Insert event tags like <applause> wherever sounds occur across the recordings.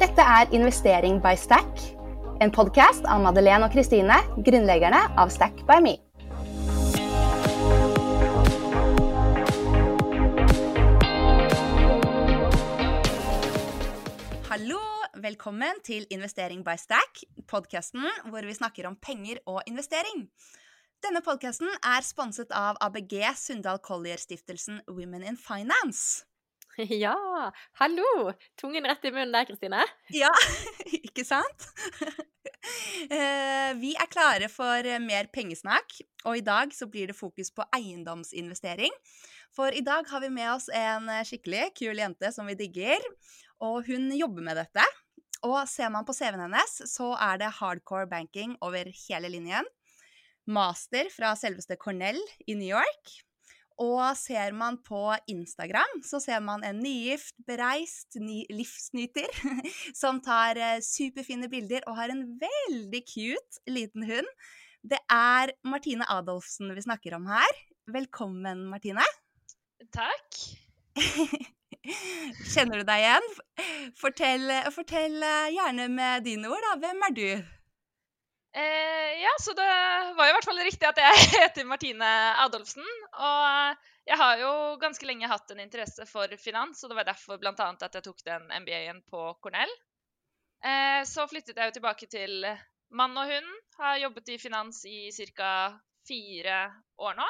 Dette er Investering by Stack, en podkast av Madeleine og Kristine, grunnleggerne av Stack by Me. Hallo, velkommen til Investering by Stack, podkasten hvor vi snakker om penger og investering. Denne podkasten er sponset av ABG Sundal Collier-stiftelsen Women in Finance. <laughs> Ja! Hallo! Tungen rett i munnen der, Kristine. Ja, <laughs> ikke sant? <laughs> Eh, vi er klare for mer pengesnakk, og i dag så blir det fokus på eiendomsinvestering. For i dag har vi med oss en skikkelig kul jente som vi digger, og hun jobber med dette. Og ser man på CV-en hennes, så er det hardcore banking over hele linjen. Master fra selveste Cornell i New York. Og ser man på Instagram, så ser man en nygift, bereist ny livsnyter <laughs> som tar eh, superfine bilder og har en veldig cute liten hund. Det er Martine Adolfsen vi snakker om her. Velkommen, Martine. Takk. <laughs> Kjenner du deg igjen? Fortell, fortell eh, gjerne med dine ord, da. Hvem er du? Eh, ja, så det var jo i hvert fall riktig at jeg <laughs> heter Martine Adolfsen. Og jeg har jo ganske lenge hatt en interesse for finans, og det var derfor bl.a. at jeg tok den MBA-en på Cornell. Eh, så flyttet jeg jo tilbake til mann og hund. Har jobbet i finans i ca. fire år nå.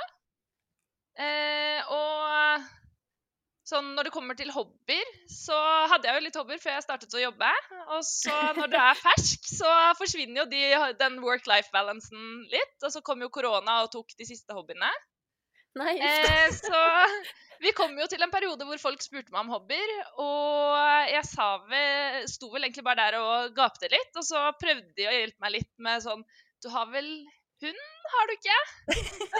Eh, og sånn når det kommer til hobbyer, så hadde jeg jo litt hobbyer før jeg startet å jobbe. Og så <laughs> når du er fersk, så forsvinner jo de, den work-life-balansen litt. Og så kom jo korona og tok de siste hobbyene. Nei, Eh, <laughs> så vi kom jo til en periode hvor folk spurte meg om hobbyer. Og jeg sa vel, sto vel egentlig bare der og gapte litt. Og så prøvde de å hjelpe meg litt med sånn Du har vel hund, har du ikke?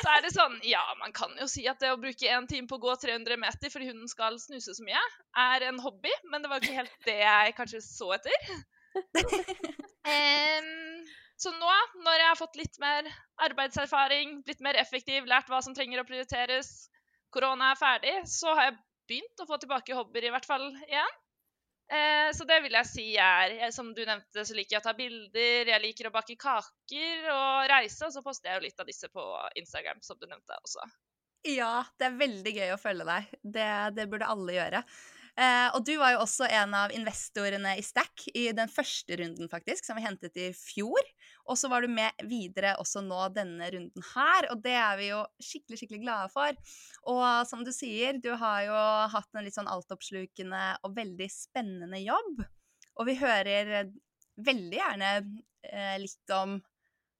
Så er det sånn Ja, man kan jo si at det å bruke én time på å gå 300 meter fordi hunden skal snuse så mye, er en hobby, men det var ikke helt det jeg kanskje så etter. <laughs> Um, så nå, når jeg har fått litt mer arbeidserfaring, blitt mer effektiv, lært hva som trenger å prioriteres, korona er ferdig, så har jeg begynt å få tilbake hobbyer i hvert fall igjen. Eh, så det vil jeg si er Som du nevnte, så liker jeg å ta bilder, jeg liker å bake kaker og reise. Og så poster jeg jo litt av disse på Instagram, som du nevnte også. Ja, det er veldig gøy å følge deg. Det, det burde alle gjøre. Eh, og du var jo også en av investorene i Stack i den første runden, faktisk, som vi hentet i fjor. Og så var du med videre også nå denne runden her, og det er vi jo skikkelig, skikkelig glade for. Og som du sier, du har jo hatt en litt sånn altoppslukende og veldig spennende jobb. Og vi hører veldig gjerne eh, litt om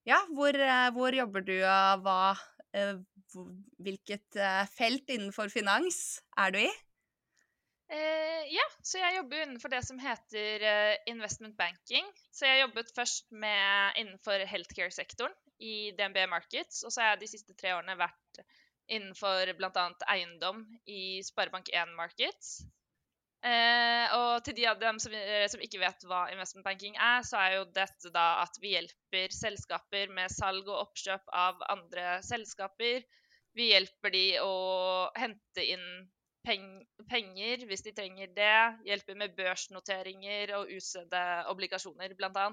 ja, hvor, eh, hvor, jobber du, og hva eh, Hvilket felt innenfor finans er du i? Eh, ja, så jeg jobber innenfor det som heter uh, investment banking. Så jeg jobbet først med innenfor healthcare-sektoren i DNB Markets. Og så har jeg de siste tre årene vært innenfor bl.a. eiendom i Sparebank1 Markets. Eh, og til de av dem som, eh, som, ikke vet hva investment banking er, så er jo dette da at vi hjelper selskaper med salg og oppkjøp av andre selskaper. Vi hjelper de å hente inn penger hvis de trenger det. Hjelper med børsnoteringer og utstede obligasjoner, bl.a.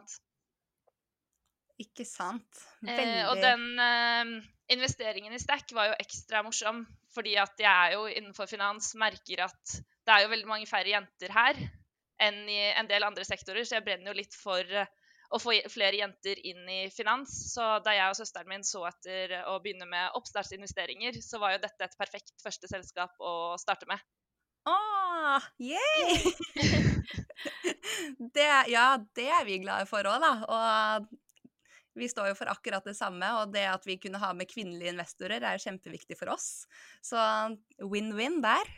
Ikke sant. Veldig eh, Og den eh, investeringen i Stack var jo ekstra morsom, fordi at jeg er jo innenfor finans, merker at det er jo veldig mange færre jenter her enn i en del andre sektorer, så jeg brenner jo litt for uh, å få flere jenter inn i finans. Så da jeg og søsteren min så etter å begynne med oppstartsinvesteringer, så var jo dette et perfekt første selskap å starte med. Åh, yay! <laughs> det, ja, det er vi glade for òg, da. Og vi står jo for akkurat det samme, og det at vi kunne ha med kvinnelige investorer, er kjempeviktig for oss. Så win-win der.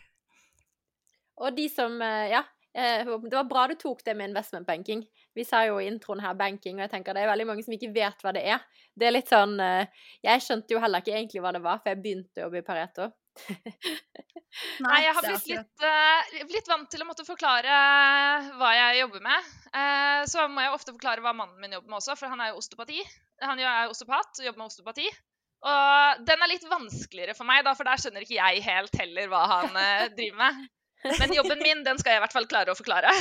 Og de som eh, Ja, det var bra du tok det med investment banking. Vi sa jo i introen her banking, og jeg tenker det er veldig mange som ikke vet hva det er. Det er litt sånn eh, Jeg skjønte jo heller ikke egentlig hva det var, for jeg begynte å jobbe i Pareto. <laughs> Nei, jeg har blitt litt, uh, blitt, vant til å måtte forklare hva jeg jobber med. Uh, så må jeg ofte forklare hva mannen min jobber med også, for han er jo osteopati. Han er osteopat og jobber med osteopati. Og den er litt vanskeligere for meg, da, for der skjønner ikke jeg helt heller hva han uh, driver med. Men jobben min, den skal jeg i hvert fall klare å forklare. <laughs>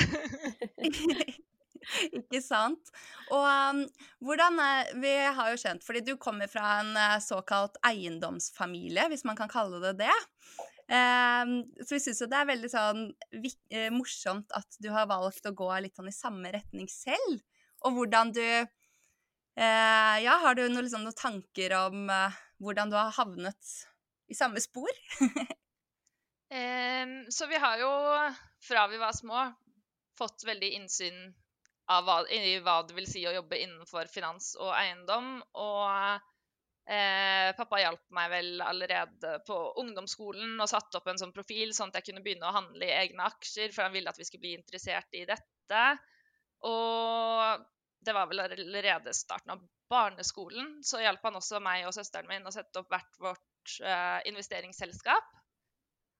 Ikke sant? Og um, hvordan Vi har jo skjønt Fordi du kommer fra en uh, såkalt eiendomsfamilie, hvis man kan kalle det det. Um, så vi syns jo det er veldig sånn uh, morsomt at du har valgt å gå litt sånn i samme retning selv. Og hvordan du uh, Ja, har du noe, liksom, noen tanker om uh, hvordan du har havnet i samme spor? <laughs> så vi har jo, fra vi var små, fått veldig innsyn hva, i hva det vil si å jobbe innenfor finans og eiendom. Og eh, pappa hjalp meg vel allerede på ungdomsskolen og satte opp en sånn profil, sånn at jeg kunne begynne å handle i egne aksjer, for han ville at vi skulle bli interessert i dette. Og det var vel allerede starten av barneskolen, så hjalp han også meg og søsteren min å sette opp hvert vårt eh, investeringsselskap.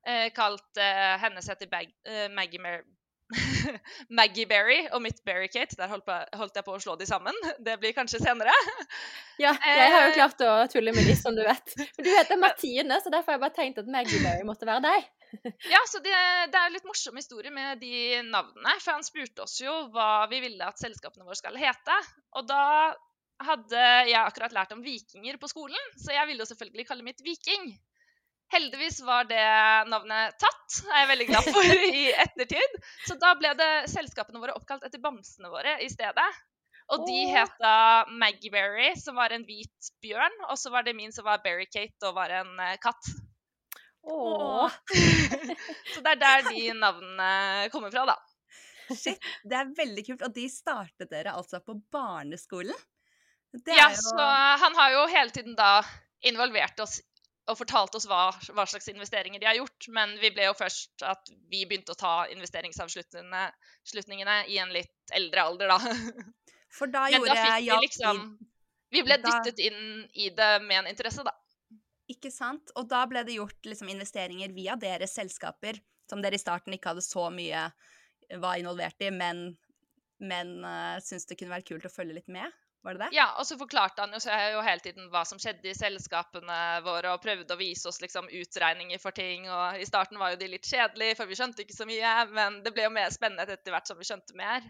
Eh, kalt eh, hennes heter Bag eh, Maggie Mer <laughs> Maggie Berry og mitt Berry-Kate. Der holdt, på, holdt, jeg på å slå de sammen. <laughs> Det blir kanskje senere. ja, <laughs> jeg har jo eh, klart å tulle med de, som du vet. Men du heter Martine, så derfor har jeg bare tenkt at Maggie Berry måtte være deg. ja, så det, det er litt morsom historie med de navnene. For han spurte oss jo hva vi ville at selskapene våre skal hete. Og da hadde jeg akkurat lært om vikinger på skolen, så jeg ville jo selvfølgelig kalle mitt Viking. Heldigvis var det navnet tatt, er jeg veldig glad for <laughs> i ettertid. Så da ble det selskapene våre oppkalt etter bamsene våre i stedet. Og de oh. da Maggie Berry, som var en hvit bjørn. Og så var det min som var Berry-Kate og var en uh, katt. Åh. <laughs> så det er der de navnene kommer fra, da. Shit, det er veldig kult. Og de startet dere altså på barneskolen? ja, jo... så han har jo hele tiden da involvert oss og fortalte oss hva, hva, slags investeringer de har gjort. Men vi ble jo først at vi begynte å ta investeringsavslutningene i en litt eldre alder, da. <laughs> For da gjorde jeg ja liksom, Vi ble dyttet inn i det med en interesse, da. Ikke sant. Og da ble det gjort liksom, investeringer via deres selskaper, som dere i starten ikke hadde så mye var involvert i, men, men uh, syntes det kunne vært kult å følge litt med? Var det det? Ja, og så forklarte han jo, jo hele tiden hva som skjedde i selskapene våre, og prøvde å vise oss liksom utregninger for ting. Og i starten var jo de litt kjedelige, for vi skjønte ikke så mye. Men det ble jo mer spennende etter hvert som vi skjønte mer.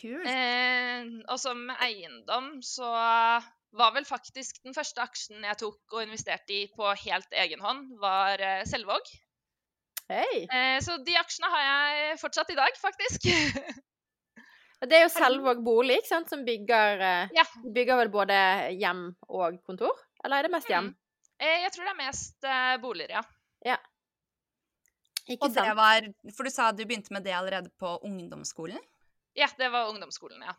Kult. Eh, og som eiendom så var vel faktisk den første aksjen jeg tok og investerte i på helt egen hånd, var eh, Selvåg. Hei. Eh, så de aksjene har jeg fortsatt i dag, faktisk. <laughs> Det er jo Selvåg bolig ikke sant, som bygger eh, ja. bygger vel både hjem og kontor? Eller er det mest hjem? Mm. Eh, jeg tror det er mest uh, boliger, ja. ja. Ikke og sant? det var For du sa du begynte med det allerede på ungdomsskolen? Ja, det var ungdomsskolen, ja.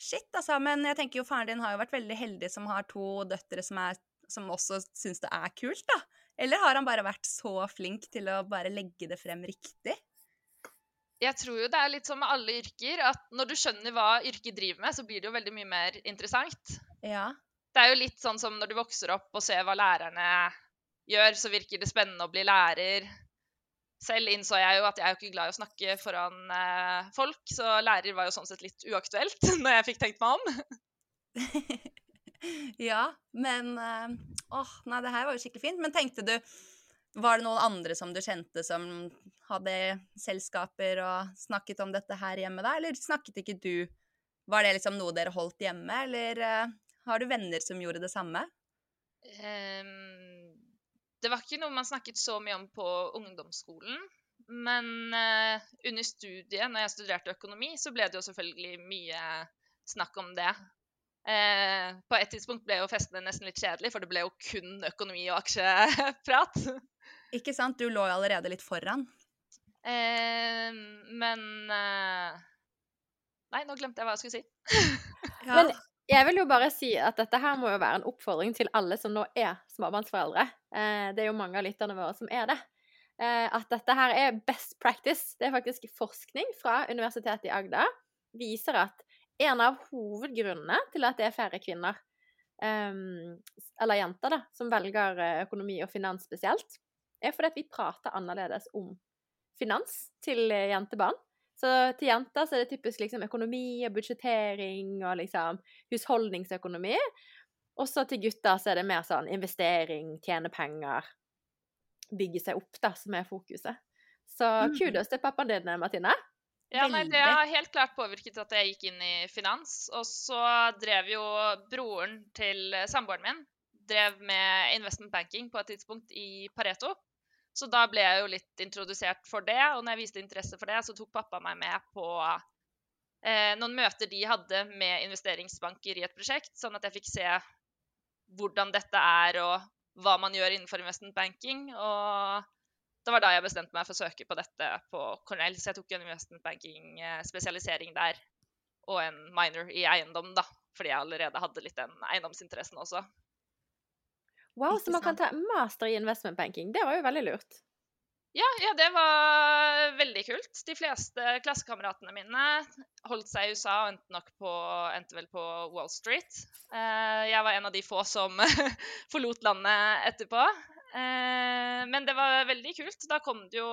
Shit, altså. Men jeg tenker jo faren din har jo vært veldig heldig som har to døtre som, er, som også syns det er kult, da. Eller har han bare vært så flink til å bare legge det frem riktig? Jeg tror jo det er litt som med alle yrker, at når du skjønner hva yrket driver med, så blir det jo veldig mye mer interessant. Ja. Det er jo litt sånn som når du vokser opp og ser hva lærerne gjør, så virker det spennende å bli lærer. Selv innså jeg jo at jeg er jo ikke glad i å snakke foran eh, folk, så lærer var jo sånn sett litt uaktuelt <laughs> når jeg fikk tenkt meg om. <laughs> ja, men eh, Åh, nei, det her var jo skikkelig fint. Men tenkte du var det noen andre som du kjente som hadde selskaper og snakket om dette her hjemme da, eller snakket ikke du? Var det liksom noe dere holdt hjemme, eller uh, har du venner som gjorde det samme? Um, det var ikke noe man snakket så mye om på ungdomsskolen. Men uh, under studiet, når jeg studerte økonomi, så ble det jo selvfølgelig mye snakk om det. Eh, på et tidspunkt ble jo festene nesten litt kjedelig, for det ble jo kun økonomi og aksjeprat. <laughs> Ikke sant? Du lå jo allerede litt foran. Eh, men eh... Nei, nå glemte jeg hva jeg skulle si. <laughs> ja. Men jeg vil jo bare si at dette her må jo være en oppfordring til alle som nå er småbarnsforeldre. Eh, det er jo mange av lytterne våre som er det. Eh, at dette her er best practice. Det er faktisk forskning fra Universitetet i Agder viser at en av hovedgrunnene til at det er færre kvinner, um, eller jenter, da, som velger eh, økonomi og finans spesielt, er fordi at vi prater annerledes om finans til eh, jentebarn. Så til jenter så er det typisk liksom økonomi og budsjettering og liksom husholdningsøkonomi. Og så til gutter så er det mer sånn investering, tjene penger, bygge seg opp, da, som er fokuset. Så mm. kudos til pappaen din, Martine. Ja, nei, Det har helt klart påvirket at jeg gikk inn i finans. Og så drev jo broren til samboeren min drev med investment banking på et tidspunkt i Pareto. Så da ble jeg jo litt introdusert for det, og når jeg viste interesse for det, så tok pappa meg med på eh, noen møter de hadde med investeringsbanker i et prosjekt, sånn at jeg fikk se hvordan dette er, og hva man gjør innenfor investment banking. Og det var da jeg bestemte meg for å søke på dette på Cornell, så jeg tok en investment banking-spesialisering der, og en minor i eiendom, da, fordi jeg allerede hadde litt den eiendomsinteressen også. Wow, så man kan ta master i investment banking. Det var jo veldig lurt. Ja, ja, det var veldig kult. De fleste klassekameratene mine holdt seg i USA og endte nok på, endte vel på Wall Street. Eh, jeg var en av de få som <laughs> forlot landet etterpå. Eh, men det var veldig kult. Da kom det jo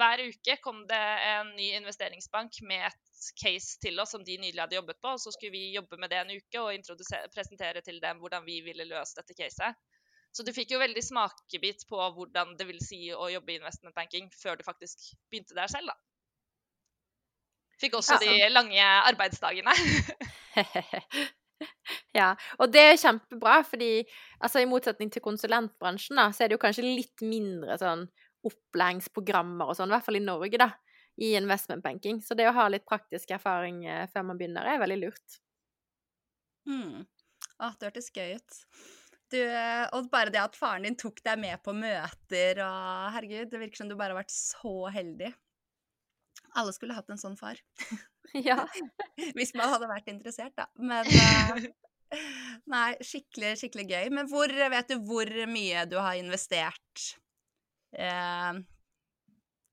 hver uke kom det en ny investeringsbank med et case til oss som de nylig hadde jobbet på. og Så skulle vi jobbe med det en uke og presentere til dem hvordan vi ville løse dette caset. Så du fikk jo veldig smakebit på hvordan det vil si å jobbe i investment banking før du faktisk begynte der selv, da. Fikk også Ja. de lange arbeidsdagene. <laughs> ja, og det er kjempebra, fordi altså, i motsetning til konsulentbransjen, da, så er det jo kanskje litt mindre sånn opplæringsprogrammer og sånn, i hvert fall i Norge, da, i investment banking. Så det å ha litt praktisk erfaring eh, før man begynner, er veldig lurt. Mm. Ah, det hørtes gøy ut. Du, og bare det at faren din tok deg med på møter og Herregud, det virker som du bare har vært så heldig. Alle skulle hatt en sånn far. <laughs> ja. <laughs> Hvis man hadde vært interessert, da. Men <laughs> eh, Nei, skikkelig, skikkelig gøy. Men hvor vet du hvor mye du har investert eh,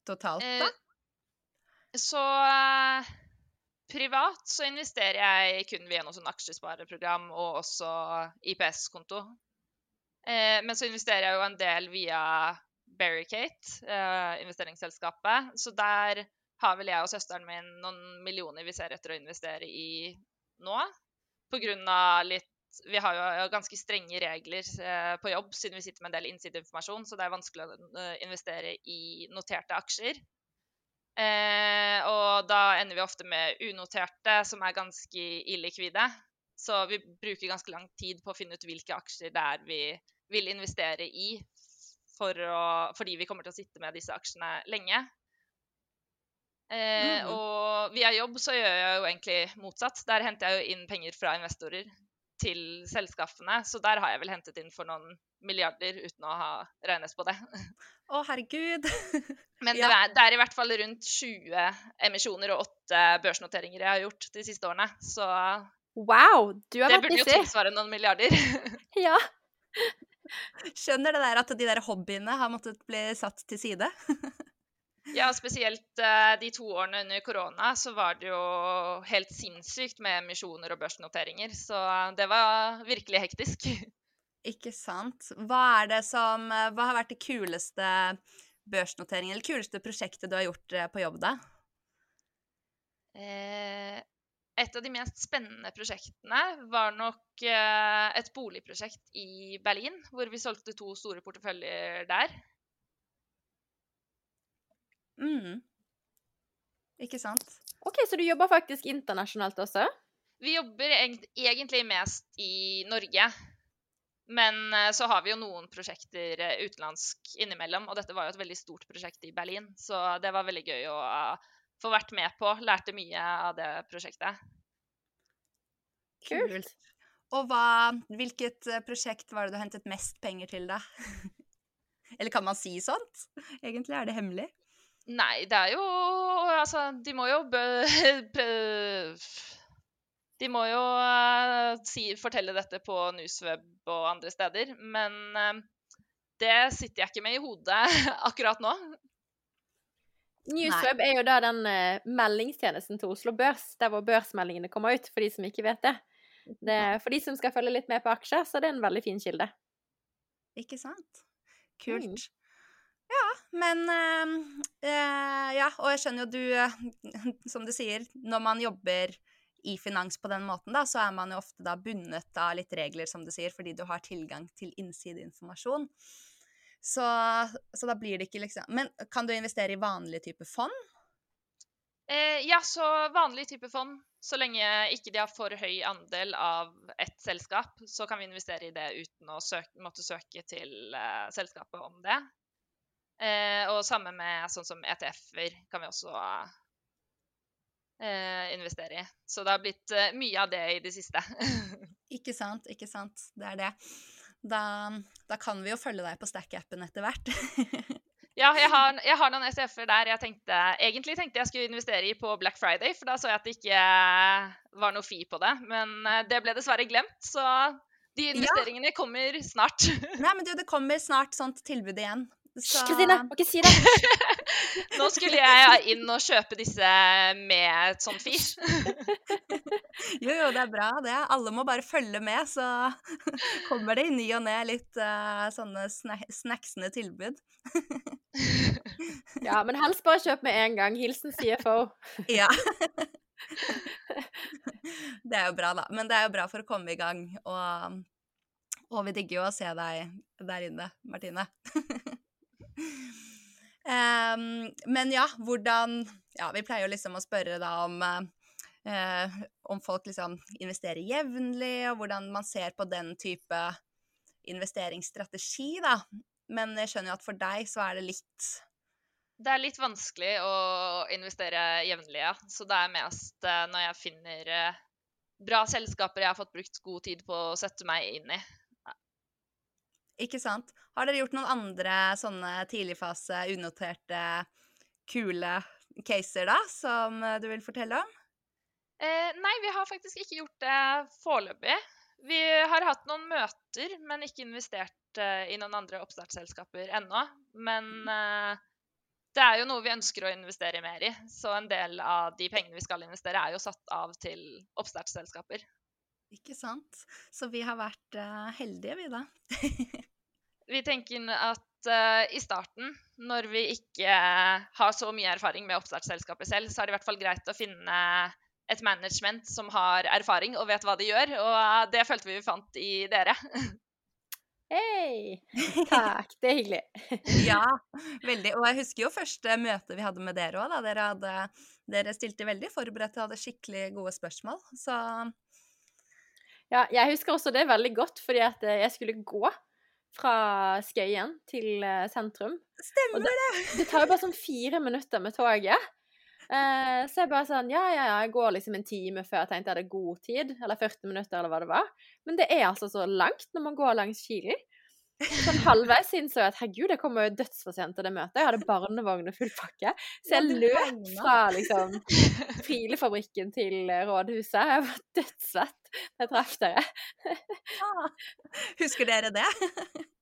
totalt, da? Eh, Så eh, privat så investerer jeg kun via noe sånn aksjespareprogram og også IPS-konto. Eh, men så investerer jeg jo en del via Barricade, eh, investeringsselskapet. Så der har vel jeg og søsteren min noen millioner vi ser etter å investere i nå. Av litt Vi har jo ganske strenge regler eh, på jobb siden vi sitter med en del innsideinformasjon, så det er vanskelig å eh, investere i noterte aksjer. Eh, og da ender vi ofte med unoterte, som er ganske illikvide. Så vi bruker ganske lang tid på å finne ut hvilke aksjer det er vi vil investere i, for å, fordi vi kommer til å sitte med disse aksjene lenge. Eh, mm. Og via jobb så gjør jeg jo egentlig motsatt. Der henter jeg jo inn penger fra investorer til selskapene, så der har jeg vel hentet inn for noen milliarder uten å ha regnet på det. Å, herregud! <laughs> Men Ja. det, er, det er i hvert fall rundt 20 emisjoner og 8 børsnoteringer jeg har gjort de siste årene. Så Wow, du har det vært burde jo tilsvare noen milliarder. <laughs> Ja. Skjønner det der at de der hobbyene har måttet bli satt til side. ja, spesielt eh, de to årene under korona så var det jo helt sinnssykt med emisjoner og børsnoteringer. Så det var virkelig hektisk. Ikke sant. Hva er det som Hva har vært det kuleste børsnoteringen, eller kuleste prosjektet du har gjort eh, på jobb, da? Eh, et av de mest spennende prosjektene var nok eh, et boligprosjekt i Berlin, hvor vi solgte to store porteføljer der. Mm. Ikke sant? OK, så du jobber faktisk internasjonalt også? Vi jobber egentlig mest i Norge. Men eh, så har vi jo noen prosjekter eh, utenlandsk innimellom, og dette var jo et veldig stort prosjekt i Berlin, så det var veldig gøy å få vært med på. Lærte mye av det prosjektet. Kult. Og hva, hvilket eh, prosjekt var det du hentet mest penger til, da? <laughs> Eller kan man si sånt? Egentlig er det hemmelig. Nei, det er jo Altså, de må jo bø... <laughs> De må jo uh, si, fortelle dette på Newsweb og andre steder, men uh, det sitter jeg ikke med i hodet <laughs> akkurat nå. Newsweb er jo da den uh, meldingstjenesten til Oslo Børs, der hvor børsmeldingene kommer ut, for de som ikke vet det. det for de som skal følge litt med på aksjer, så det er en veldig fin kilde. Ikke sant? Kult. Ja, men uh, uh, Ja, og jeg skjønner jo du <laughs> Som du sier, når man jobber i finans på den måten, da, så er man jo ofte da bundet av litt regler, som du sier, fordi du har tilgang til innsideinformasjon. Så, så da blir det ikke liksom Men kan du investere i vanlig type fond? Eh, ja, så vanlig type fond. Så lenge ikke de har for høy andel av ett selskap, så kan vi investere i det uten å søke, måtte søke til eh, selskapet om det. Eh, og samme med sånn som ETF-er kan vi også eh, investere i. Så det har blitt eh, mye av det i det siste. <laughs> Ikke sant, ikke sant. Det er det. Da, da kan vi jo følge deg på Stack-appen etter hvert. <laughs> Ja, jeg har, jeg har noen ETF-er der jeg tenkte, egentlig tenkte jeg skulle investere i på Black Friday, for da så jeg at det ikke var noe fi på det. Men eh, det ble dessverre glemt, så de investeringene kommer snart. <laughs> Nei, men du, det kommer snart sånt tilbud igjen. Så Kristine, må ikke si det. Nå skulle jeg inn og kjøpe disse med et sånt fis. <laughs> Jo, jo, det er bra, det. Alle må bare følge med, så <laughs> kommer det i ny og ne litt uh, sånne sna snacksende tilbud. Ja, men helst bare kjøp med en gang. Hilsen CFO. <laughs> Ja. Det er jo bra, da. Men det er jo bra for å komme i gang. Og, og vi digger jo å se deg der inne, Martine. <laughs> Em, men ja, hvordan Ja, vi pleier jo liksom å spørre da om uh, om folk liksom investerer jevnlig, og hvordan man ser på den type investeringsstrategi, da. Men jeg skjønner jo at for deg så er det litt Det er litt vanskelig å investere jevnlig, ja. Så det er mest eh, når jeg finner eh, bra selskaper jeg har fått brukt god tid på å sette meg inn i. Ikke sant? Har dere gjort noen andre sånne tidligfase, unoterte, kule caser da, som eh, du vil fortelle om? Eh, nei, vi har faktisk ikke gjort det foreløpig. Vi har hatt noen møter, men ikke investert eh, i noen andre oppstartsselskaper ennå. Men eh, det er jo noe vi ønsker å investere mer i. Så en del av de pengene vi skal investere, er jo satt av til oppstartsselskaper. Ikke sant? Så vi har vært uh, heldige, vi da. <laughs> Vi tenker at uh, i starten, når vi ikke har så mye erfaring med oppstartsselskapet selv, så er det i hvert fall greit å finne et management som har erfaring og vet hva de gjør. Og det følte vi vi fant i dere. <laughs> Hei! Takk, det er hyggelig. <laughs> ja, veldig. Og jeg husker jo første møte vi hadde med dere òg, da. Dere, hadde, dere stilte veldig forberedt og hadde skikkelig gode spørsmål. Så Ja, jeg husker også det veldig godt, fordi at eh, jeg skulle gå fra Skøyen til eh, sentrum. stemmer det! Det tar jo bare sånn fire minutter med toget. Eh, så jeg bare sånn Ja, ja, ja, jeg går liksom en time før jeg tenkte jeg hadde god tid. Eller 40 minutter, eller hva det var. Men det er altså så langt når man går langs Kilen. Sånn halvveis innså jeg at herregud, jeg kommer jo dødsfor sent til det møtet. Jeg hadde barnevogn og full pakke. Så jeg løp fra liksom Frilefabrikken til rådhuset. Jeg var dødssvett da jeg traff dere. Ah, Husker dere det? <laughs>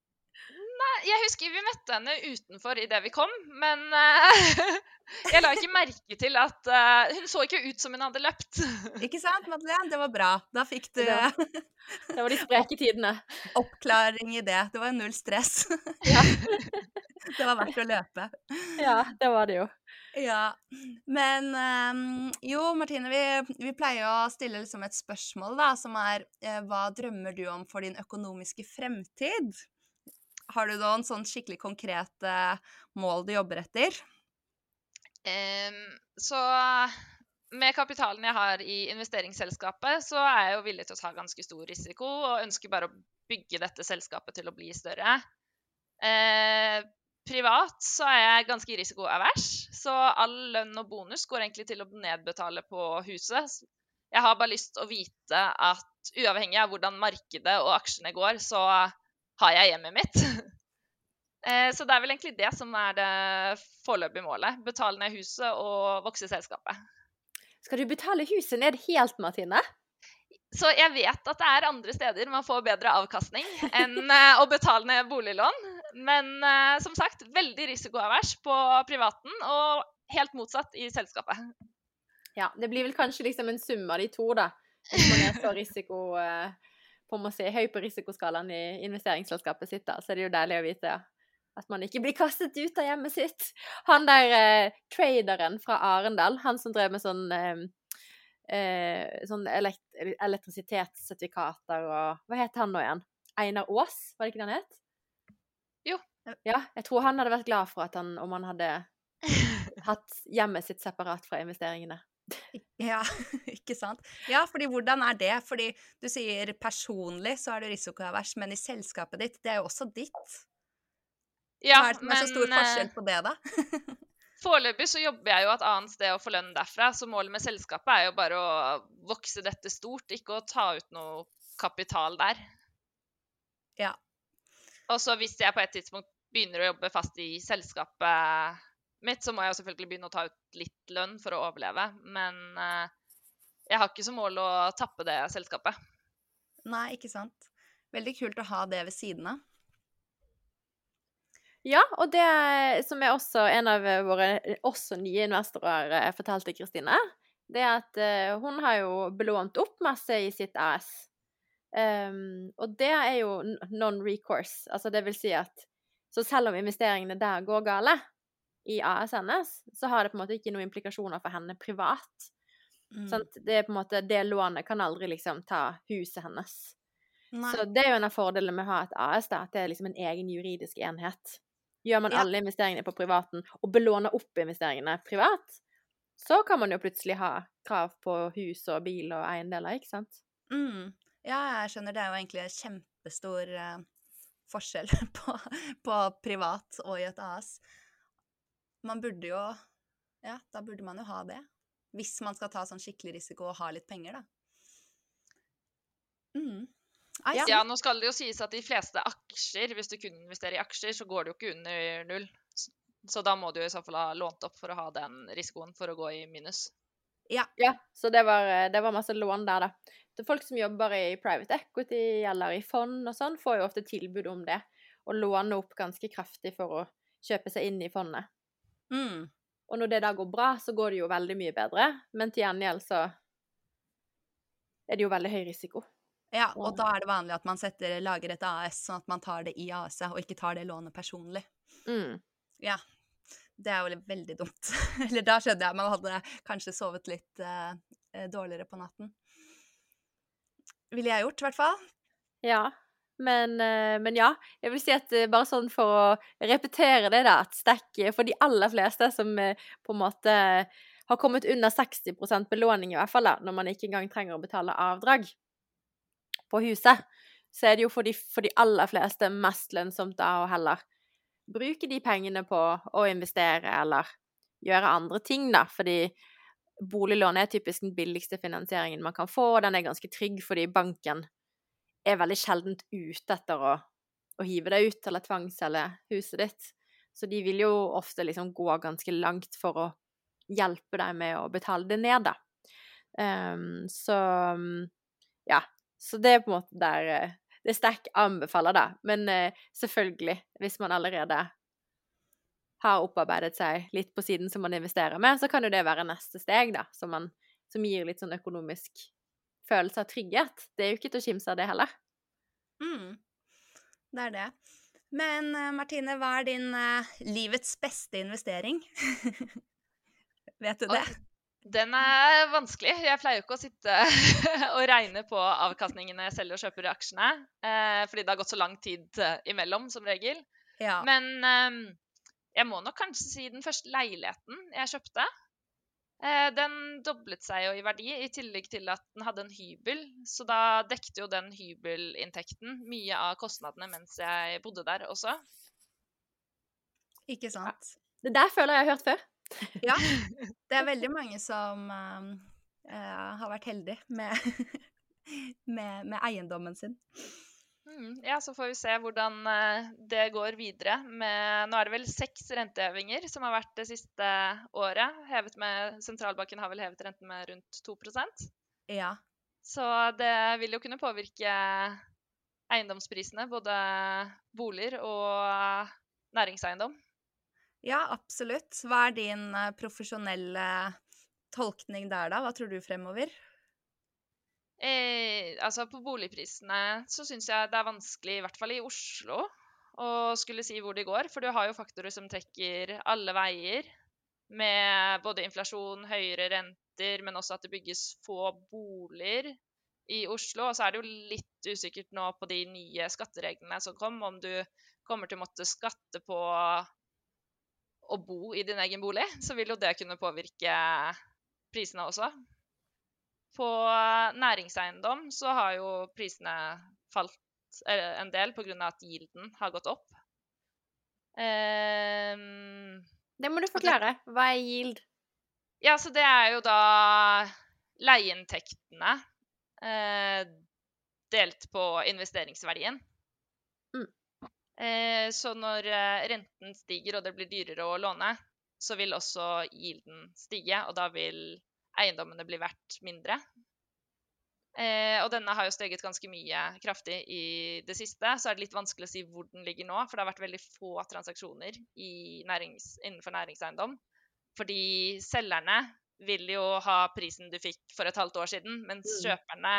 Jeg husker vi møtte henne utenfor idet vi kom, men uh, <laughs> jeg la ikke merke til at uh, Hun så ikke ut som hun hadde løpt. <laughs> Ikke sant, Madeleine? Det var bra. Da fikk du Ja. <laughs> Det var de spreke tidene. oppklaring i det. Det var null stress. Ja. det var verdt å løpe. Ja, det var det jo. Ja. Men um, jo, Martine, vi, vi pleier å stille liksom et spørsmål, da, som er eh, hva drømmer du om for din økonomiske fremtid? Har du noen sånn skikkelig konkrete mål du jobber etter? Um, så med kapitalen jeg har i investeringsselskapet, så er jeg jo villig til å ta ganske stor risiko og ønsker bare å bygge dette selskapet til å bli større. Eh, privat så er jeg ganske risikoavers, så all lønn og bonus går egentlig til å nedbetale på huset. Jeg har bare lyst til å vite at uavhengig av hvordan markedet og aksjene går, så har jeg hjemmet mitt. <laughs> Eh, Så det er vel egentlig det som er det foreløpige målet. Betale ned huset og vokse selskapet. Skal du betale huset ned helt, Martine? Så jeg vet at det er andre steder man får bedre avkastning enn <laughs> eh, å betale ned boliglån. Men eh, som sagt, veldig risikoavers på privaten, og helt motsatt i selskapet. Ja, det blir vel kanskje liksom en sum av de to, da. Hvis man er så <laughs> risiko på å si, høy på risikoskalaen i investeringsselskapet sitt, da, så er det jo deilig å vite at man ikke blir kastet ut av hjemmet sitt. Han der eh, traderen fra Arendal, han som drev med sånn eh, eh, sånn elekt elektrisitetssertifikater og Hva het han nå igjen? Einar Aas, var det ikke det han het? Jo. Ja, jeg tror han hadde vært glad for at han, om han hadde hatt hjemmet sitt separat fra investeringene. Ja, <laughs> ikke sant. Ja, fordi hvordan er det? Fordi du sier personlig så er du risikoavers, men i selskapet ditt, det er jo også ditt. Ja, Hva er det som er så stor eh, forskjell på det, da? <laughs> Foreløpig så jobber jeg jo et annet sted å få lønn derfra, så målet med selskapet er jo bare å vokse dette stort, ikke å ta ut noe kapital der. Ja. Og så hvis jeg på et tidspunkt begynner å jobbe fast i selskapet mitt, så må jeg jo selvfølgelig begynne å ta ut litt lønn for å overleve. Men eh, jeg har ikke som mål å tappe det selskapet. Nei, ikke sant. Veldig kult å ha det ved siden av. Ja, og det som er også en av våre også nye investorer eh, fortalte Kristine, det er at eh, hun har jo belånt opp masse i sitt AS. Um, og det er jo non-recourse, altså det vil si at så selv om investeringene der går gale i AS hennes, så har det på en måte ikke noen implikasjoner for henne privat. Mm. Det er på en måte, det lånet kan aldri liksom ta huset hennes. Nei. Så det er jo en av fordelene med å ha et AS, da, at det er liksom en egen juridisk enhet. Gjør man Ja. alle investeringene på privaten og belåner opp investeringene privat, så kan man jo plutselig ha krav på hus og bil og eiendeler, ikke sant? Mm. Ja, jeg skjønner. Det er jo egentlig en kjempestor uh, forskjell <laughs> på, på privat og i et AS. Man burde jo Ja, da burde man jo ha det. Hvis man skal ta sånn skikkelig risiko og ha litt penger, da. Mm. Ja. Ja, nå skal det jo sies at de fleste aksjer, hvis du kun investerer i aksjer, så går det jo ikke under null. Så da må du i så fall ha lånt opp for å ha den risikoen for å gå i minus. Ja, så det var, eh, det var masse lån der, da. Til folk som jobber i private equity eller i fond og sånn, får jo ofte tilbud om det. Å låne opp ganske kraftig for å kjøpe seg inn i fondet. Mm. Og når det da går bra, så går det jo veldig mye bedre. Men til gjengjeld så er det jo veldig høy risiko. Ja, og da er det vanlig at man setter, lager et AS, sånn at man tar det i AS-et, og ikke tar det lånet personlig. Mm. Ja. Det er jo veldig dumt. <laughs> Eller da skjønner jeg man hadde kanskje sovet litt eh, eh, dårligere på natten. Ville jeg gjort, i hvert fall. Ja. Men, eh, men ja, jeg vil si at eh, bare sånn for å repetere det, da, at stekk eh, for de aller fleste som på en måte har kommet under 60% belåning, i hvert fall, da, når man ikke engang trenger å betale avdrag på huset, så er det jo for de, for de aller fleste mest lønnsomt da å heller bruke de pengene på å investere eller gjøre andre ting, da, fordi boliglån er typisk den billigste finansieringen man kan få, og den er ganske trygg fordi banken er veldig sjeldent ute etter å, å hive deg ut eller tvangsselge huset ditt. Så de vil jo ofte liksom gå ganske langt for å hjelpe deg med å betale det ned, da. Um, så ja. Så det er på en måte der Det det sterk anbefaler, da. Men uh, selvfølgelig, hvis man allerede har opparbeidet seg litt på siden som man investerer med, så kan jo det være neste steg, da, som, man, som gir litt sånn økonomisk følelse av trygghet. Det er jo ikke til å kimse av det heller. Mm. Det er det. Men eh, Martine, hva er din uh, livets beste investering? <laughs> Vet du det? Den er vanskelig. Jeg pleier jo ikke å sitte <laughs> og regne på avkastningen når jeg selger og kjøper aksjene, eh, fordi det har gått så lang tid imellom, som regel. Ja. Men eh, jeg må nok kanskje si den første leiligheten jeg kjøpte. Eh, den doblet seg jo i verdi, i tillegg til at den hadde en hybel. Så da dekte jo den hybelinntekten mye av kostnadene mens jeg bodde der også. Ikke sant? Det der føler jeg jeg har hørt før. Ja. <laughs> Det er veldig mange som eh, eh, har vært heldige med, <laughs> med, med eiendommen sin. Mm, ja, så får vi se hvordan eh, det går videre. Med, nå er det vel seks rentehevinger som har vært det siste året. Hevet med, sentralbanken har vel hevet renten med rundt 2% Ja. Så det vil jo kunne påvirke eiendomsprisene, både boliger og næringseiendom. ja, absolutt. Hva er din eh, profesjonelle tolkning der, da? Hva tror du fremover? Eh, altså På boligprisene så syns jeg det er vanskelig, i hvert fall i Oslo, å skulle si hvor de går. For du har jo faktorer som trekker alle veier, med både inflasjon, høyere renter, men også at det bygges få boliger i Oslo. Og så er det jo litt usikkert nå på de nye skattereglene som kom, om du kommer til å måtte skatte på å bo i din egen bolig, så vil jo det kunne påvirke prisene også. På næringseiendom så har jo prisene falt en del pga. at gilden har gått opp. Um, det må du forklare. Hva er yield? Ja, så det er jo da leieinntektene eh, delt på investeringsverdien. Mm. Eh, så når eh, renten stiger og det blir dyrere å låne, så vil også yielden stige, og da vil eiendommene blir verdt mindre. Eh, og denne har jo steget ganske mye kraftig i det siste. Så er det litt vanskelig å si hvor den ligger nå, for det har vært veldig få transaksjoner nærings, innenfor næringseiendom. Fordi selgerne vil jo ha prisen du fikk for et halvt år siden, mens mm. kjøperne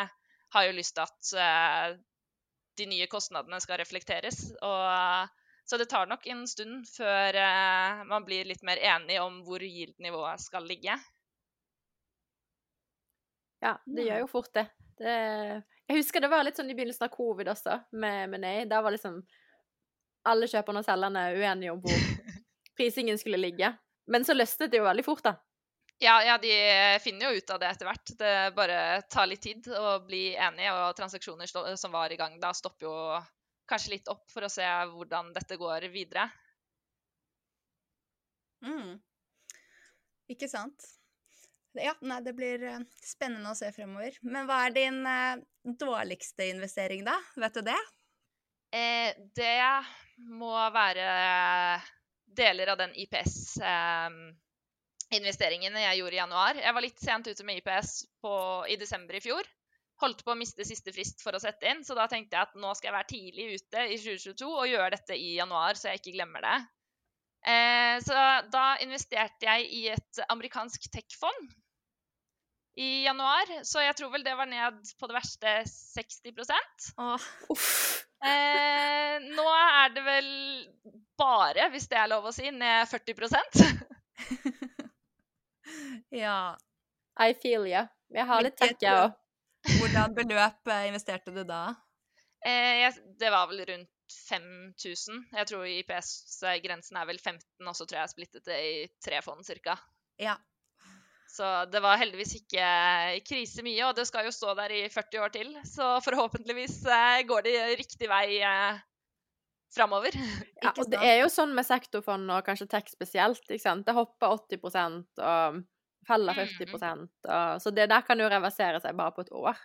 har jo lyst til at uh, de nye kostnadene skal reflekteres. Og, så det tar nok en stund før uh, man blir litt mer enig om hvor yield-nivået skal ligge. Ja, det gjør jo fort det. det. Jeg husker det var litt sånn i begynnelsen av covid også, med, med Nei. Da var liksom alle kjøperne og selgerne uenige om hvor <laughs> prisingen skulle ligge. Men så løsnet det jo veldig fort, da. Ja, ja, de finner jo ut av det etter hvert. Det bare tar litt tid å bli enige, og transaksjoner som var i gang da, stopper jo kanskje litt opp for å se hvordan dette går videre. Mm. Ikke sant. Ja, nei, det blir eh, spennende å se fremover. Men hva er din eh, dårligste investering, da? Vet du det? Eh, det må være deler av den IPS-investeringen eh, jeg gjorde i januar. Jeg var litt sent ute med IPS på, i desember i fjor. Holdt på å miste siste frist for å sette inn, så da tenkte jeg at nå skal jeg være tidlig ute i 2022 og gjøre dette i januar, så jeg ikke glemmer det. Eh, så da investerte jeg i et amerikansk tech-fond i januar, så jeg tror vel det var ned på det verste 60% Åh, uff. Eh, nå er det vel bare, hvis det er lov å si, ned 40% <laughs> Ja. I feel you. Jeg har litt takk, jeg òg. Hvordan beløp eh, investerte du da? Eh, jeg, det var vel rundt 5000. Jeg tror IPS-grensen er vel 15, og så tror jeg jeg splittet det i tre fond ca. Ja. Så det var heldigvis ikke krise mye, og det skal jo stå der i 40 år til. Så forhåpentligvis eh, går det riktig vei eh, framover. <laughs> Ja, og det er jo sånn med sektorfond og kanskje tech spesielt. ikke sant? Det hopper 80% og faller 40 mm. og, Så det der kan jo reversere seg bare på et år.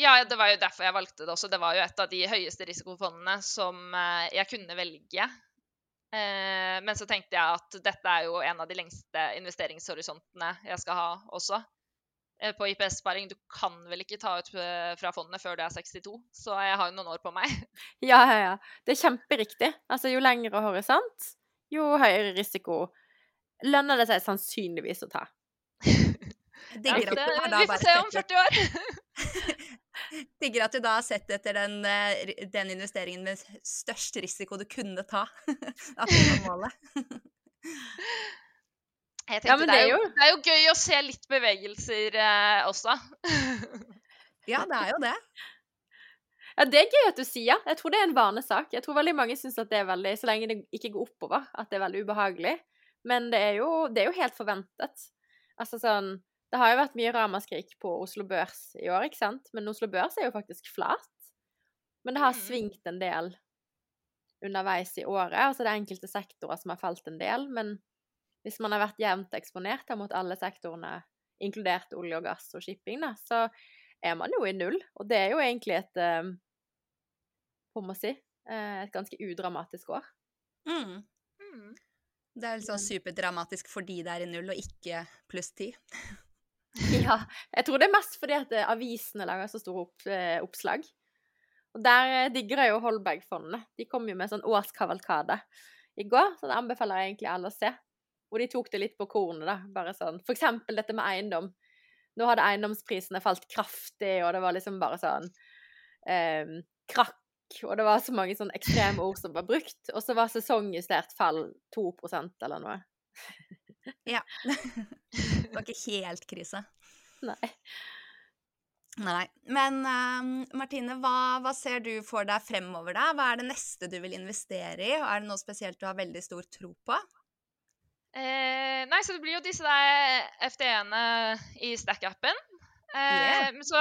Ja, det var jo derfor jeg valgte det også. Det var jo et av de høyeste risikofondene som eh, jeg kunne velge. Eh, men så tenkte jeg at dette er jo en av de lengste investeringshorisontene jeg skal ha også. Eh, på IPS-sparing, du kan vel ikke ta ut eh, fra fondet før du er 62, så jeg har jo noen år på meg. <laughs> Ja, ja, ja. Det er kjemperiktig. Altså, jo lengre horisont, jo høyere risiko lønner det seg sannsynligvis å ta. Ja, det, vi får se om 40 år. <laughs> Digger at du da har sett etter den, eh, den, investeringen med størst risiko du kunne ta. <laughs> At det var målet. <laughs> Jeg ja, det, er jo, det, er jo, gøy å se litt bevegelser eh, også. ja, det er jo det. <laughs> Ja, Det er gøy at du sier. Jeg tror det er en vanesak. Jeg tror veldig mange syns at det er veldig, så lenge det ikke går oppover, at det er veldig ubehagelig. Men det er jo, det er jo helt forventet. Altså sånn det har jo vært mye ramaskrik på Oslo Børs i år, ikke sant? Men Oslo Børs er jo faktisk flat. Men det har mm. svingt en del underveis i året. Altså det er enkelte sektorer som har falt en del. Men hvis man har vært jevnt eksponert mot alle sektorene, inkludert olje og gass og shipping, da, så er man jo i null. Og det er jo egentlig et um, Hva må man si? Eh, et ganske udramatisk år. Mm. Mm. Det er litt sånn superdramatisk fordi det er i null, og ikke pluss ti. <laughs> <laughs> Ja. Jeg tror det er mest fordi at eh, avisene lager så store opp, eh, oppslag. Og der eh, digger jeg jo Holberg-fondet. De kom jo med sånn årskavalkade i går, så det anbefaler jeg egentlig alle å se. Og de tok det litt på kornet, da. Bare sånn For eksempel dette med eiendom. Nå hadde eiendomsprisene falt kraftig, og det var liksom bare sånn eh, Krakk, og det var så mange sånne ekstreme ord som var brukt. Og så var sesongjustert fall 2% eller noe. Ja. <laughs> det var ikke helt krise. Nei. Nei. Men uh, Martine, hva, hva, ser du for deg fremover, da? Hva er det neste du vil investere i? Og er det noe spesielt du har veldig stor tro på? Eh, nei, så det blir jo disse der FD-ene i Stack-appen. Eh, Yeah. Men så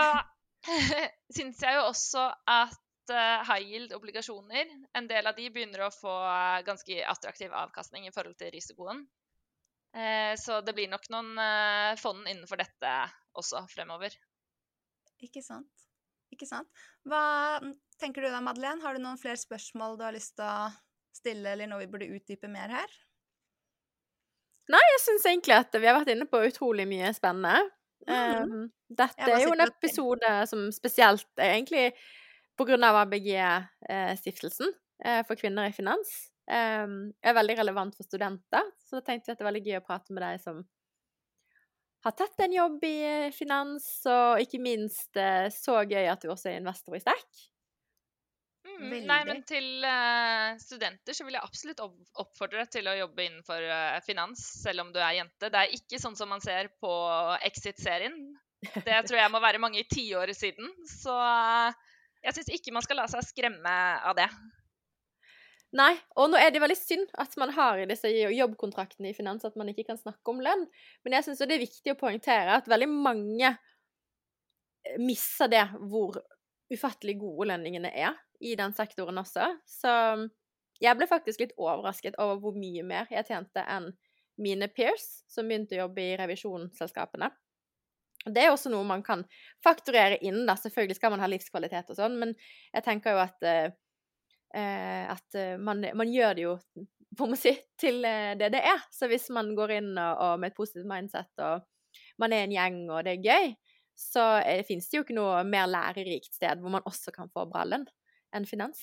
<laughs> syns jeg jo også at uh, high yield-obligasjoner, en del av de begynner å få ganske attraktiv avkastning i forhold til risikoen. Eh, så det blir nok noen eh, fond innenfor dette også fremover. Ikke sant. Ikke sant. Hva tenker du da, Madeleine? Har du noen flere spørsmål du har lyst til å stille, eller noe vi burde utdype mer her? Nei, Jeg syns egentlig at vi har vært inne på utrolig mye spennende. Mhm. Um, dette er jo en episode som spesielt er egentlig på grunn av ABG-stiftelsen eh, for kvinner i finans. Um, er veldig relevant for studenter, så da tenkte jeg at det er veldig gøy å prate med deg som har tatt en jobb i eh, finans, og ikke minst eh, så gøy at du også er investor i Stack. Mm, Veldig. nei, men til uh, studenter så vil jeg absolutt oppfordre oppfordre til å jobbe innenfor uh, finans, selv om du er jente. Det er ikke sånn som man ser på Exit-serien. Det tror jeg må være mange tiår siden. Så uh, jeg syns ikke man skal la seg skremme av det. Nei, og nå er det veldig synd at man har i disse jobbkontraktene i finans at man ikke kan snakke om lønn, men jeg syns det er viktig å poengtere at veldig mange eh, misser det hvor ufattelig gode lønningene er i den sektoren også. Så jeg ble faktisk litt overrasket over hvor mye mer jeg tjente enn mine peers som begynte å jobbe i revisjonsselskapene. Det er også noe man kan fakturere inn, da. Selvfølgelig skal man ha livskvalitet og sånn, men jeg tenker jo at eh, at eh, man, man gjør det jo på må si, til eh, det det er. Så hvis man går inn og, og med et positivt mindset, og man er en gjeng og det er gøy, så eh, finnes det jo ikke noe mer lærerikt sted hvor man også kan få bra lønn enn finans.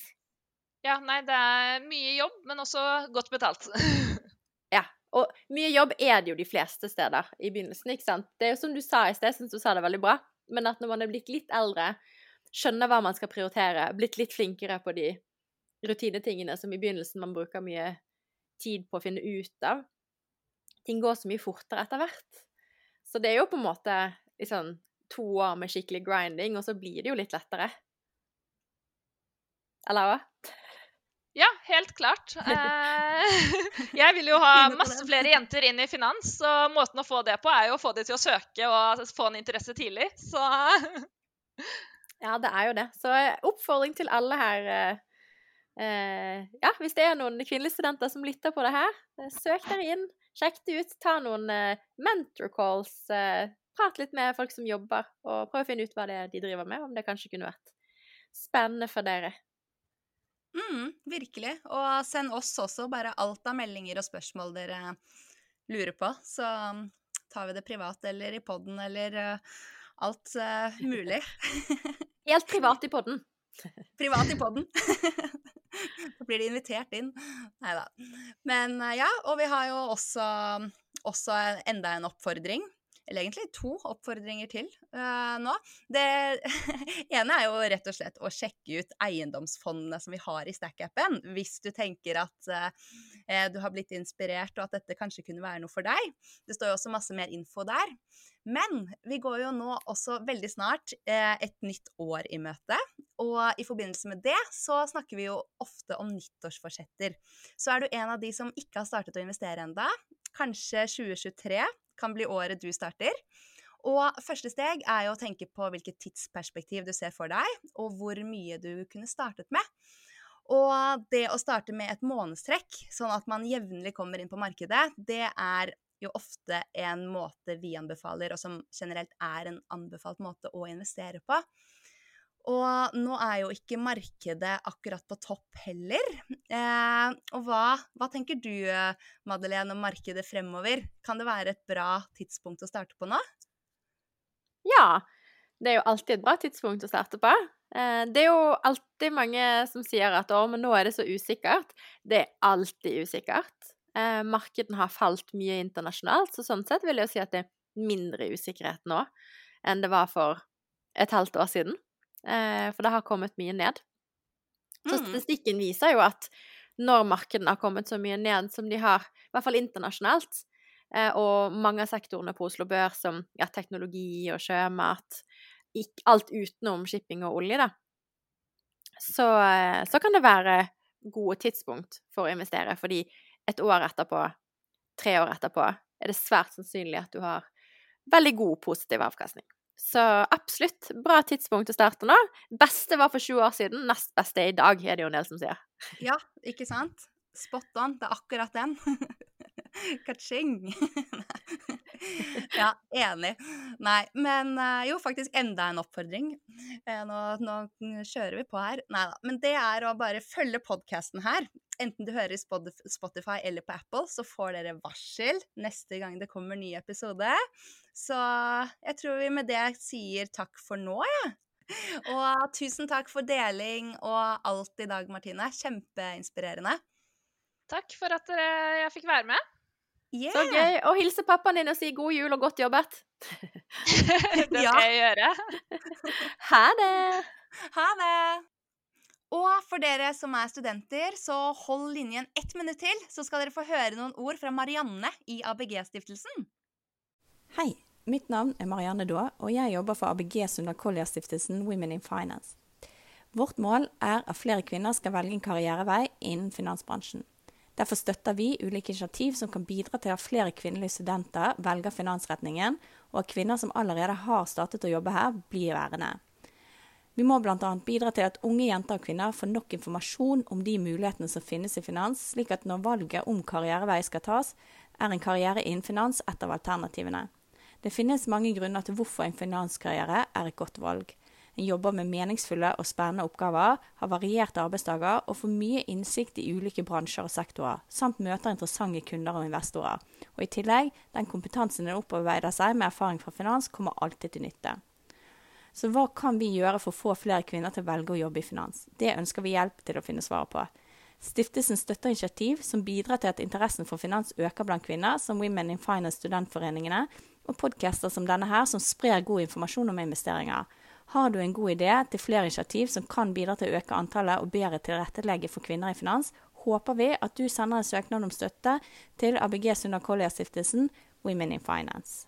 Ja, nei, det er mye jobb, men også godt betalt. <laughs> Ja, og mye jobb er det jo de fleste steder i begynnelsen, ikke sant. Det er jo som du sa i sted, jeg syns du sa det veldig bra, men at når man er blitt litt eldre, skjønner hva man skal prioritere, blitt litt flinkere på de rutinetingene som i begynnelsen man bruker mye tid på å finne ut av. Ting går så mye fortere etter hvert. Så det er jo på en måte liksom to år med skikkelig grinding, og så blir det jo litt lettere. Eller hva? Ja, helt klart. Eh, <laughs> jeg vil jo ha masse flere jenter inn i finans, og måten å få det på er jo å få de til å søke og få en interesse tidlig. Så Ja, det er jo det. Så eh, oppfordring til alle her eh, Ja, hvis det er noen kvinnelige studenter som lytter på det her, eh, søk dere inn. Sjekk det ut. Ta noen eh, mentor calls. Eh, prat litt med folk som jobber, og prøv å finne ut hva det er de driver med. Om det kanskje kunne vært spennende for dere. Mm, virkelig. Og send oss også bare alt av meldinger og spørsmål dere lurer på. Så um, tar vi det privat eller i poden eller uh, alt uh, mulig. <laughs> Helt privat i podden. <laughs> privat i poden. <laughs> da blir de invitert inn. Nei da. Men uh, ja, og vi har jo også, også enda en oppfordring. Eller egentlig to oppfordringer til uh, nå. Det <laughs> ene er jo rett og slett å sjekke ut eiendomsfondene som vi har i Stack-appen, hvis du tenker at uh, du har blitt inspirert, og at dette kanskje kunne være noe for deg. Det står jo også masse mer info der. Men vi går jo nå også veldig snart uh, et nytt år i møte. Og i forbindelse med det så snakker vi jo ofte om nyttårsforsetter. Så er du en av de som ikke har startet å investere enda, kanskje 2023 kan bli året du starter. Og første steg er jo å tenke på hvilket tidsperspektiv du ser for deg, og hvor mye du kunne startet med. Og det å starte med et månedstrekk, sånn at man jevnlig kommer inn på markedet, det er jo ofte en måte vi anbefaler, og som generelt er en anbefalt måte å investere på. Og nå er jo ikke markedet akkurat på topp heller. Eh, og hva, hva tenker du, Madeleine, om markedet fremover? Kan det være et bra tidspunkt å starte på nå? Ja. Det er jo alltid et bra tidspunkt å starte på. Eh, det er jo alltid mange som sier at å, men nå er det så usikkert. Det er alltid usikkert. Eh, markedene har falt mye internasjonalt, så sånn sett vil jeg jo si at det er mindre usikkerhet nå enn det var for et halvt år siden. Eh, for det har kommet mye ned. Så Mm. statistikken viser jo at når markedene har kommet så mye ned som de har, i hvert fall internasjonalt, eh, og mange av sektorene på Oslo Bør, som ja, teknologi og sjømat, alt utenom shipping og olje, da, så, eh, så kan det være gode tidspunkt for å investere, fordi et år etterpå tre år etterpå er det svært sannsynlig at du har veldig god positiv avkastning. Så absolutt bra tidspunkt å starte nå. Beste var for 20 år siden, nest beste i dag, er det jo en del som sier. Ja, ikke sant? Spot on. Det er akkurat den. <laughs> Ka-ching! <laughs> ja, enig. Nei, men eh, jo, faktisk enda en oppfordring. Eh, Nå, nå kjører vi på her. Nei da. Men det er å bare følge podkasten her. Enten du hører i Spotify eller på Apple, så får dere varsel neste gang det kommer ny episode. Så jeg tror vi med det sier takk for nå, jeg. Og tusen takk for deling og alt i dag, Martine. Kjempeinspirerende. Takk for at dere- jeg fikk være med. Yeah. Så gøy. Og hilse pappaen din og si god jul og godt jobbet. <laughs> Det skal jeg gjøre. Ha det! Ha det! Og for dere som er studenter, så hold linjen ett minutt til, så skal dere få høre noen ord fra Marianne i ABG-stiftelsen. Hei, mitt navn er Marianne Daa, og jeg jobber for ABG Sundal Collier-stiftelsen Women in Finance. Vårt mål er at flere kvinner skal velge en karrierevei innen finansbransjen. Derfor støtter vi ulike initiativ som kan bidra til at flere kvinnelige studenter velger finansretningen, og at kvinner som allerede har startet å jobbe her, blir værende. Vi må bl.a. bidra til at unge jenter og kvinner får nok informasjon om de mulighetene som finnes i finans, slik at når valget om karrierevei skal tas, er en karriere innen finans et av alternativene. Det finnes mange grunner til hvorfor en finanskarriere er et godt valg. En jobber med meningsfulle og spennende oppgaver, har varierte arbeidsdager og får mye innsikt i ulike bransjer og sektorer, samt møter interessante kunder og investorer. Og i tillegg, den kompetansen en opparbeider seg med erfaring fra finans, kommer alltid til nytte. Så hva kan vi gjøre for å få flere kvinner til å velge å jobbe i finans? Det ønsker vi hjelp til å finne svaret på. Stiftelsen støtter initiativ som bidrar til at interessen for finans øker blant kvinner, som Women in Finance studentforeningene, og podcaster som denne her, som sprer god informasjon om investeringer. Har du en god idé til flere initiativ som kan bidra til å øke antallet og bedre tilrettelegge for kvinner i finans, håper vi at du sender en søknad om støtte til ABG Sunda Collier-stiftelsen Women in Finance.